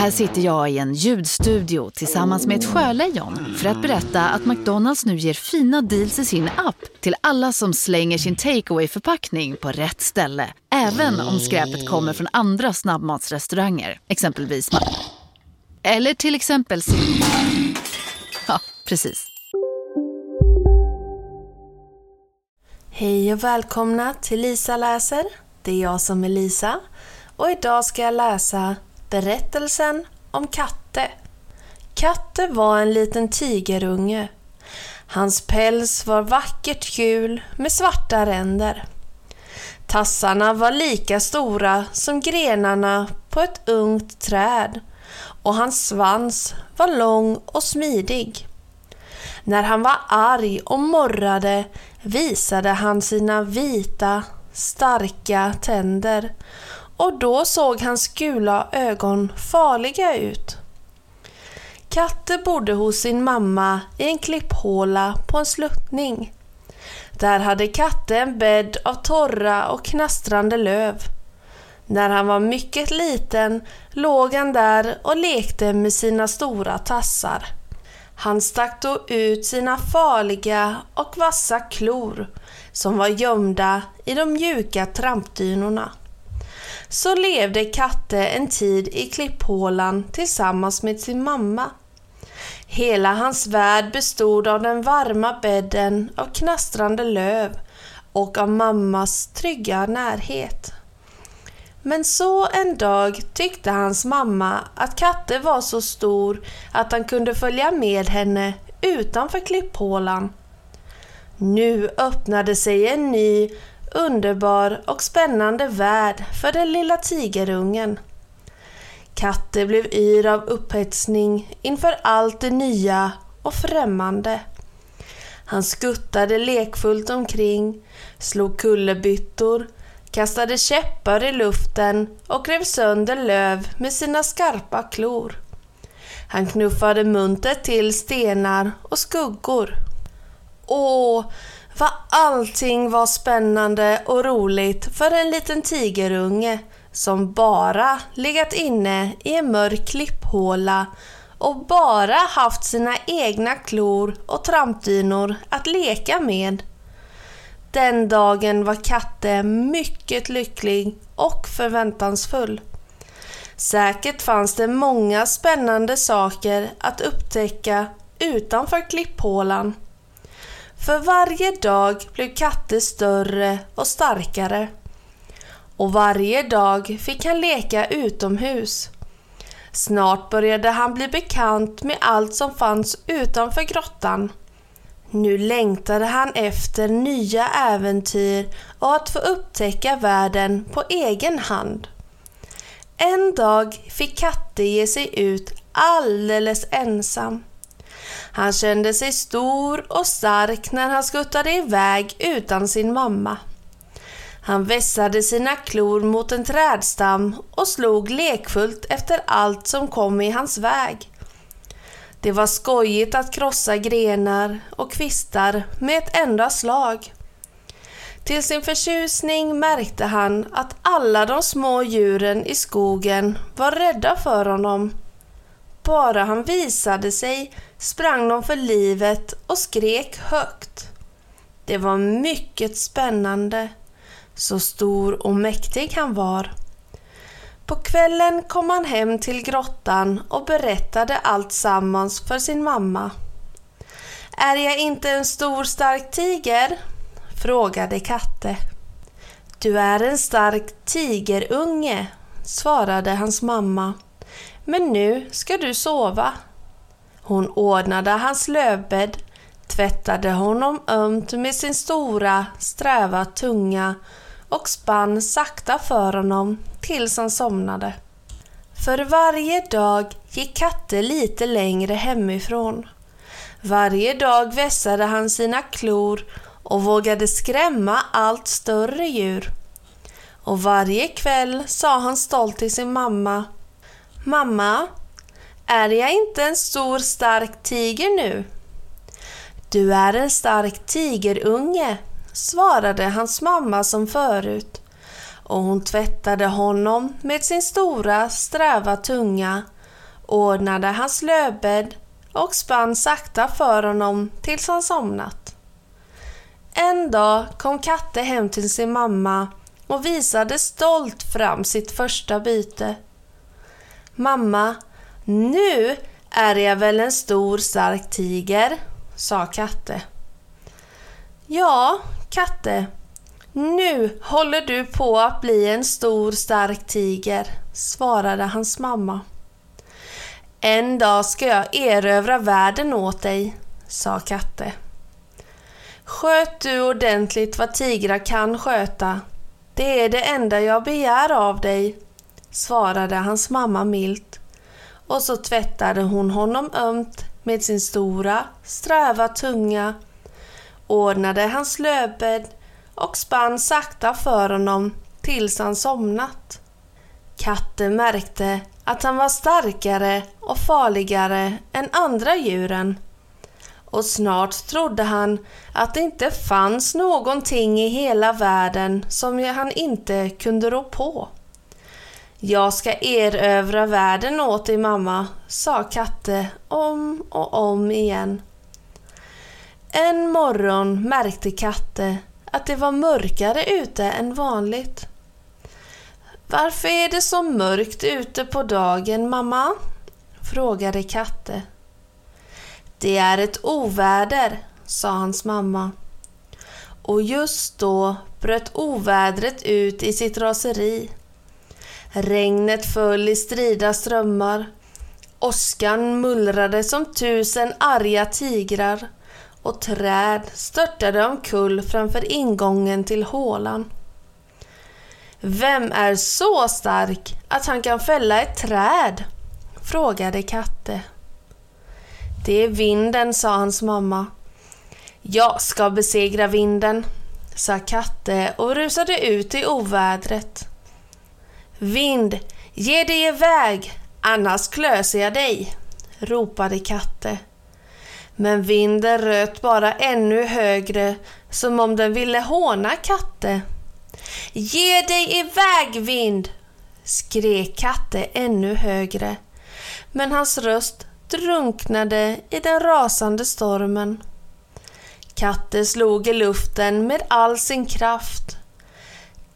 Här sitter jag i en ljudstudio tillsammans med ett sjölejon för att berätta att McDonalds nu ger fina deals i sin app till alla som slänger sin takeaway förpackning på rätt ställe. Även om skräpet kommer från andra snabbmatsrestauranger, exempelvis Eller till exempel Ja, precis. Hej och välkomna till Lisa läser. Det är jag som är Lisa och idag ska jag läsa Berättelsen om Katte. Katte var en liten tigerunge. Hans päls var vackert gul med svarta ränder. Tassarna var lika stora som grenarna på ett ungt träd och hans svans var lång och smidig. När han var arg och morrade visade han sina vita, starka tänder och då såg hans gula ögon farliga ut. Katte bodde hos sin mamma i en klipphåla på en sluttning. Där hade Katte en bädd av torra och knastrande löv. När han var mycket liten låg han där och lekte med sina stora tassar. Han stack då ut sina farliga och vassa klor som var gömda i de mjuka trampdynorna. Så levde Katte en tid i klipphålan tillsammans med sin mamma. Hela hans värld bestod av den varma bädden av knastrande löv och av mammas trygga närhet. Men så en dag tyckte hans mamma att Katte var så stor att han kunde följa med henne utanför klipphålan. Nu öppnade sig en ny, underbar och spännande värld för den lilla tigerungen. Katte blev yr av upphetsning inför allt det nya och främmande. Han skuttade lekfullt omkring, slog kullerbyttor, kastade käppar i luften och rev sönder löv med sina skarpa klor. Han knuffade muntert till stenar och skuggor. Åh, vad allting var spännande och roligt för en liten tigerunge som bara legat inne i en mörk klipphåla och bara haft sina egna klor och trampdynor att leka med. Den dagen var Katte mycket lycklig och förväntansfull. Säkert fanns det många spännande saker att upptäcka utanför klipphålan. För varje dag blev Katte större och starkare. Och varje dag fick han leka utomhus. Snart började han bli bekant med allt som fanns utanför grottan. Nu längtade han efter nya äventyr och att få upptäcka världen på egen hand. En dag fick Katte ge sig ut alldeles ensam. Han kände sig stor och stark när han skuttade iväg utan sin mamma. Han vässade sina klor mot en trädstam och slog lekfullt efter allt som kom i hans väg. Det var skojigt att krossa grenar och kvistar med ett enda slag. Till sin förtjusning märkte han att alla de små djuren i skogen var rädda för honom. Bara han visade sig sprang de för livet och skrek högt. Det var mycket spännande, så stor och mäktig han var. På kvällen kom han hem till grottan och berättade allt sammans för sin mamma. Är jag inte en stor stark tiger? frågade Katte. Du är en stark tigerunge, svarade hans mamma. Men nu ska du sova. Hon ordnade hans lövbädd, tvättade honom ömt med sin stora, sträva tunga och spann sakta för honom tills han somnade. För varje dag gick Katte lite längre hemifrån. Varje dag vässade han sina klor och vågade skrämma allt större djur. Och varje kväll sa han stolt till sin mamma Mamma, är jag inte en stor stark tiger nu? Du är en stark tigerunge, svarade hans mamma som förut och hon tvättade honom med sin stora sträva tunga ordnade hans lövbädd och spann sakta för honom tills han somnat. En dag kom Katte hem till sin mamma och visade stolt fram sitt första byte. Mamma, nu är jag väl en stor stark tiger, sa Katte. Ja, Katte, nu håller du på att bli en stor stark tiger, svarade hans mamma. En dag ska jag erövra världen åt dig, sa Katte. Sköt du ordentligt vad tigrar kan sköta. Det är det enda jag begär av dig, svarade hans mamma milt. Och så tvättade hon honom ömt med sin stora, sträva tunga, ordnade hans löpbädd och spann sakta för honom tills han somnat. Katten märkte att han var starkare och farligare än andra djuren. Och snart trodde han att det inte fanns någonting i hela världen som han inte kunde rå på. Jag ska erövra världen åt dig mamma, sa Katte om och om igen. En morgon märkte Katte att det var mörkare ute än vanligt. Varför är det så mörkt ute på dagen, mamma? frågade Katte. Det är ett oväder, sa hans mamma. Och just då bröt ovädret ut i sitt raseri. Regnet föll i strida strömmar. Åskan mullrade som tusen arga tigrar och träd störtade omkull framför ingången till hålan. Vem är så stark att han kan fälla ett träd? frågade Katte. Det är vinden, sa hans mamma. Jag ska besegra vinden, sa Katte och rusade ut i ovädret. Vind, ge dig iväg, annars klöser jag dig, ropade Katte. Men vinden röt bara ännu högre, som om den ville håna Katte. Ge dig iväg vind! skrek Katte ännu högre. Men hans röst drunknade i den rasande stormen. Katte slog i luften med all sin kraft.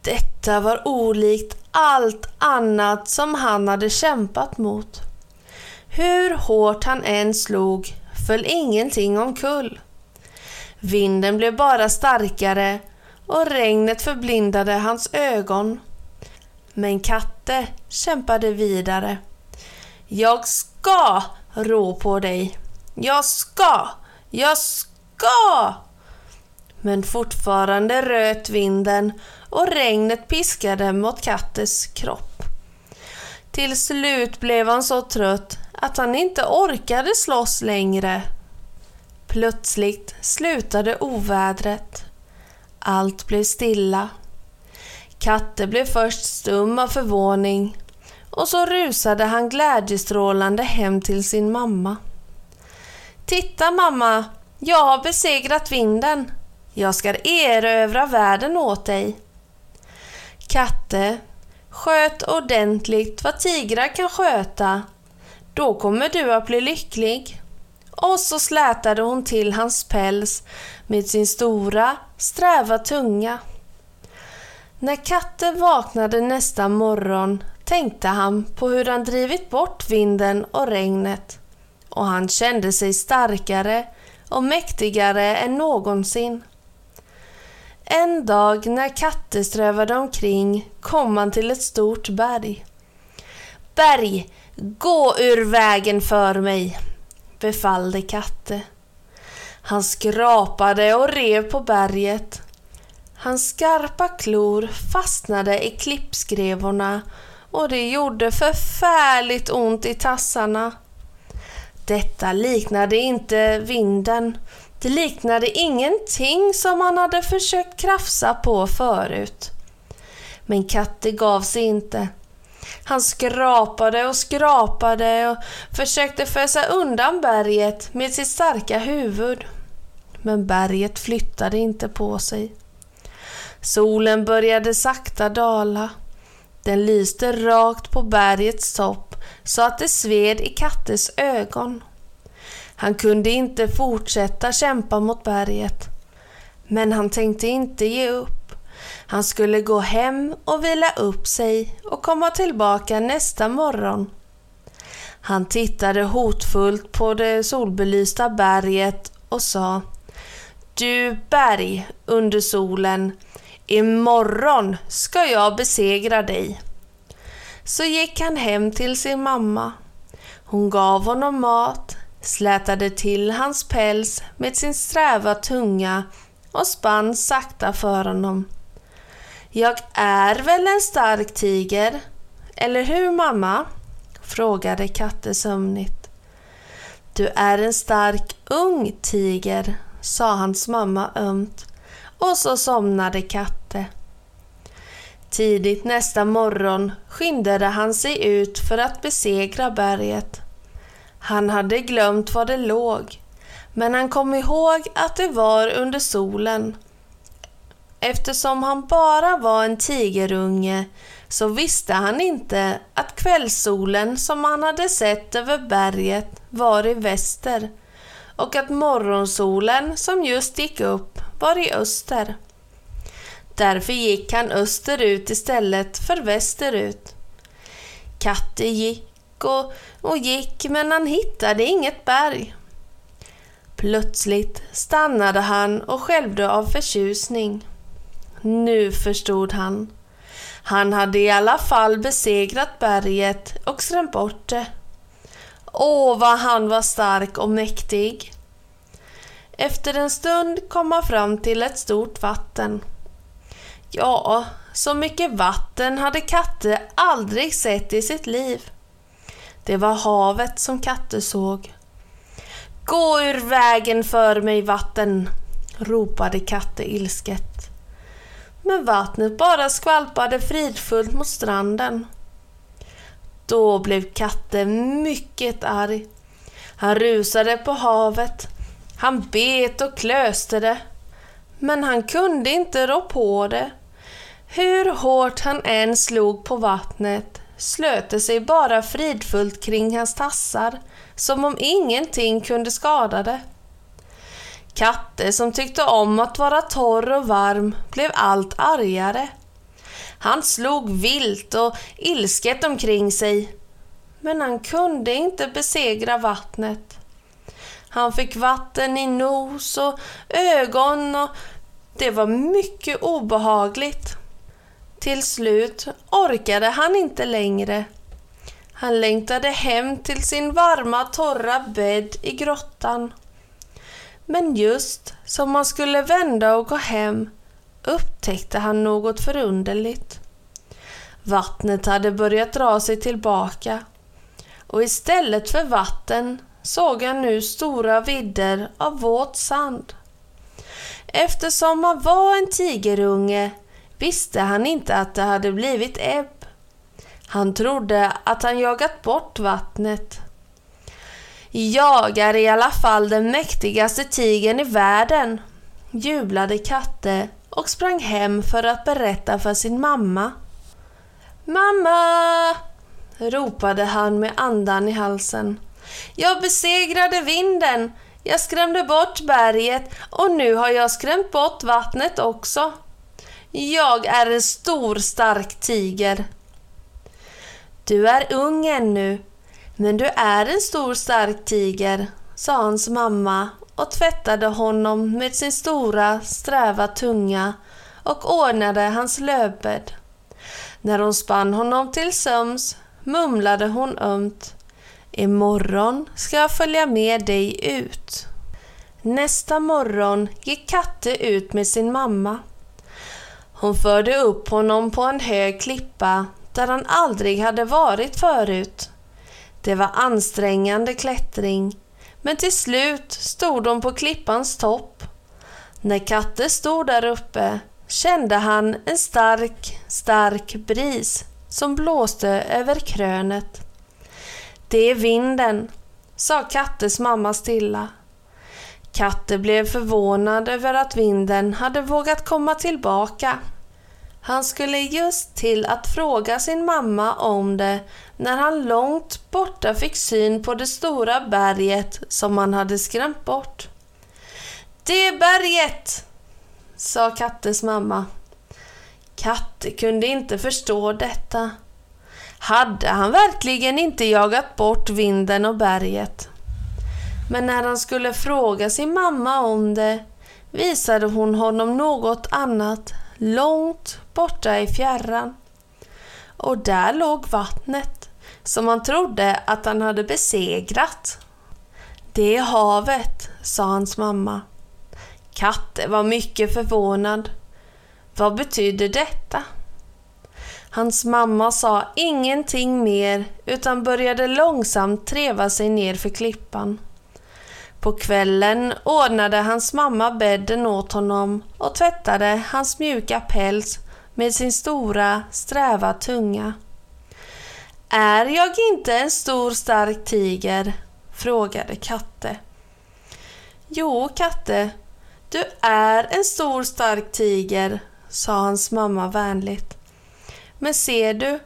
Detta var olikt allt annat som han hade kämpat mot. Hur hårt han än slog föll ingenting omkull. Vinden blev bara starkare och regnet förblindade hans ögon. Men Katte kämpade vidare. Jag ska rå på dig. Jag ska! Jag ska! Men fortfarande röt vinden och regnet piskade mot Kattes kropp. Till slut blev han så trött att han inte orkade slåss längre. Plötsligt slutade ovädret. Allt blev stilla. Katte blev först stum av förvåning och så rusade han glädjestrålande hem till sin mamma. Titta mamma, jag har besegrat vinden. Jag ska erövra världen åt dig. Katte, sköt ordentligt vad tigrar kan sköta. Då kommer du att bli lycklig. Och så slätade hon till hans päls med sin stora, sträva tunga. När katten vaknade nästa morgon tänkte han på hur han drivit bort vinden och regnet och han kände sig starkare och mäktigare än någonsin. En dag när Katte strövade omkring kom han till ett stort berg. Berg, gå ur vägen för mig, befallde Katte. Han skrapade och rev på berget. Hans skarpa klor fastnade i klippskrevorna och det gjorde förfärligt ont i tassarna. Detta liknade inte vinden. Det liknade ingenting som han hade försökt krafsa på förut. Men Katte gav sig inte. Han skrapade och skrapade och försökte fösa undan berget med sitt starka huvud. Men berget flyttade inte på sig. Solen började sakta dala. Den lyste rakt på bergets topp så att det sved i Kattes ögon. Han kunde inte fortsätta kämpa mot berget. Men han tänkte inte ge upp. Han skulle gå hem och vila upp sig och komma tillbaka nästa morgon. Han tittade hotfullt på det solbelysta berget och sa Du berg under solen, imorgon ska jag besegra dig. Så gick han hem till sin mamma. Hon gav honom mat, slätade till hans päls med sin sträva tunga och spann sakta för honom. Jag är väl en stark tiger, eller hur mamma? frågade Katte sömnigt. Du är en stark ung tiger, sa hans mamma ömt och så somnade Katte. Tidigt nästa morgon skyndade han sig ut för att besegra berget. Han hade glömt var det låg, men han kom ihåg att det var under solen. Eftersom han bara var en tigerunge så visste han inte att kvällssolen som han hade sett över berget var i väster och att morgonsolen som just gick upp var i öster. Därför gick han österut istället för västerut. Katte gick och, och gick men han hittade inget berg. Plötsligt stannade han och skälvde av förtjusning. Nu förstod han. Han hade i alla fall besegrat berget och skrämt bort det. Åh, vad han var stark och mäktig! Efter en stund kom han fram till ett stort vatten. Ja, så mycket vatten hade Katte aldrig sett i sitt liv. Det var havet som Katter såg. Gå ur vägen för mig vatten, ropade Katte ilsket. Men vattnet bara skvalpade fridfullt mot stranden. Då blev Katte mycket arg. Han rusade på havet. Han bet och klöste det. Men han kunde inte rå på det. Hur hårt han än slog på vattnet slöt det sig bara fridfullt kring hans tassar, som om ingenting kunde skada det. Katte som tyckte om att vara torr och varm blev allt argare. Han slog vilt och ilsket omkring sig, men han kunde inte besegra vattnet. Han fick vatten i nos och ögon och det var mycket obehagligt. Till slut orkade han inte längre. Han längtade hem till sin varma torra bädd i grottan. Men just som han skulle vända och gå hem upptäckte han något förunderligt. Vattnet hade börjat dra sig tillbaka och istället för vatten såg han nu stora vidder av våt sand. Eftersom han var en tigerunge visste han inte att det hade blivit ebb. Han trodde att han jagat bort vattnet. Jag är i alla fall den mäktigaste tigern i världen, jublade Katte och sprang hem för att berätta för sin mamma. Mamma! ropade han med andan i halsen. Jag besegrade vinden, jag skrämde bort berget och nu har jag skrämt bort vattnet också. Jag är en stor stark tiger. Du är ung ännu, men du är en stor stark tiger, sa hans mamma och tvättade honom med sin stora sträva tunga och ordnade hans löpbädd. När hon spann honom till söms mumlade hon ömt. Imorgon ska jag följa med dig ut. Nästa morgon gick Katte ut med sin mamma. Hon förde upp honom på en hög klippa där han aldrig hade varit förut. Det var ansträngande klättring, men till slut stod de på klippans topp. När Katte stod där uppe kände han en stark, stark bris som blåste över krönet. Det är vinden, sa Kattes mamma stilla. Katte blev förvånad över att vinden hade vågat komma tillbaka. Han skulle just till att fråga sin mamma om det när han långt borta fick syn på det stora berget som han hade skrämt bort. Det berget! sa Kattes mamma. Katte kunde inte förstå detta. Hade han verkligen inte jagat bort vinden och berget? Men när han skulle fråga sin mamma om det visade hon honom något annat långt borta i fjärran. Och där låg vattnet som han trodde att han hade besegrat. Det är havet, sa hans mamma. Katte var mycket förvånad. Vad betyder detta? Hans mamma sa ingenting mer utan började långsamt treva sig ner för klippan. På kvällen ordnade hans mamma bädden åt honom och tvättade hans mjuka päls med sin stora, sträva tunga. Är jag inte en stor stark tiger? frågade Katte. Jo, Katte, du är en stor stark tiger, sa hans mamma vänligt. Men ser du,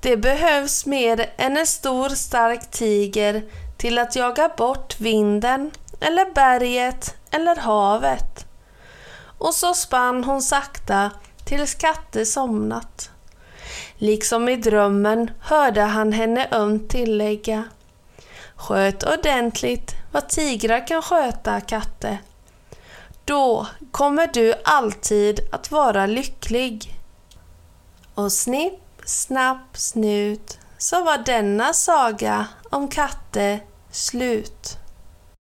det behövs mer än en stor stark tiger till att jaga bort vinden eller berget eller havet. Och så spann hon sakta tills Katte somnat. Liksom i drömmen hörde han henne ömt tillägga. Sköt ordentligt vad tigrar kan sköta, Katte. Då kommer du alltid att vara lycklig. Och snipp, snapp, snut så var denna saga om Katte slut.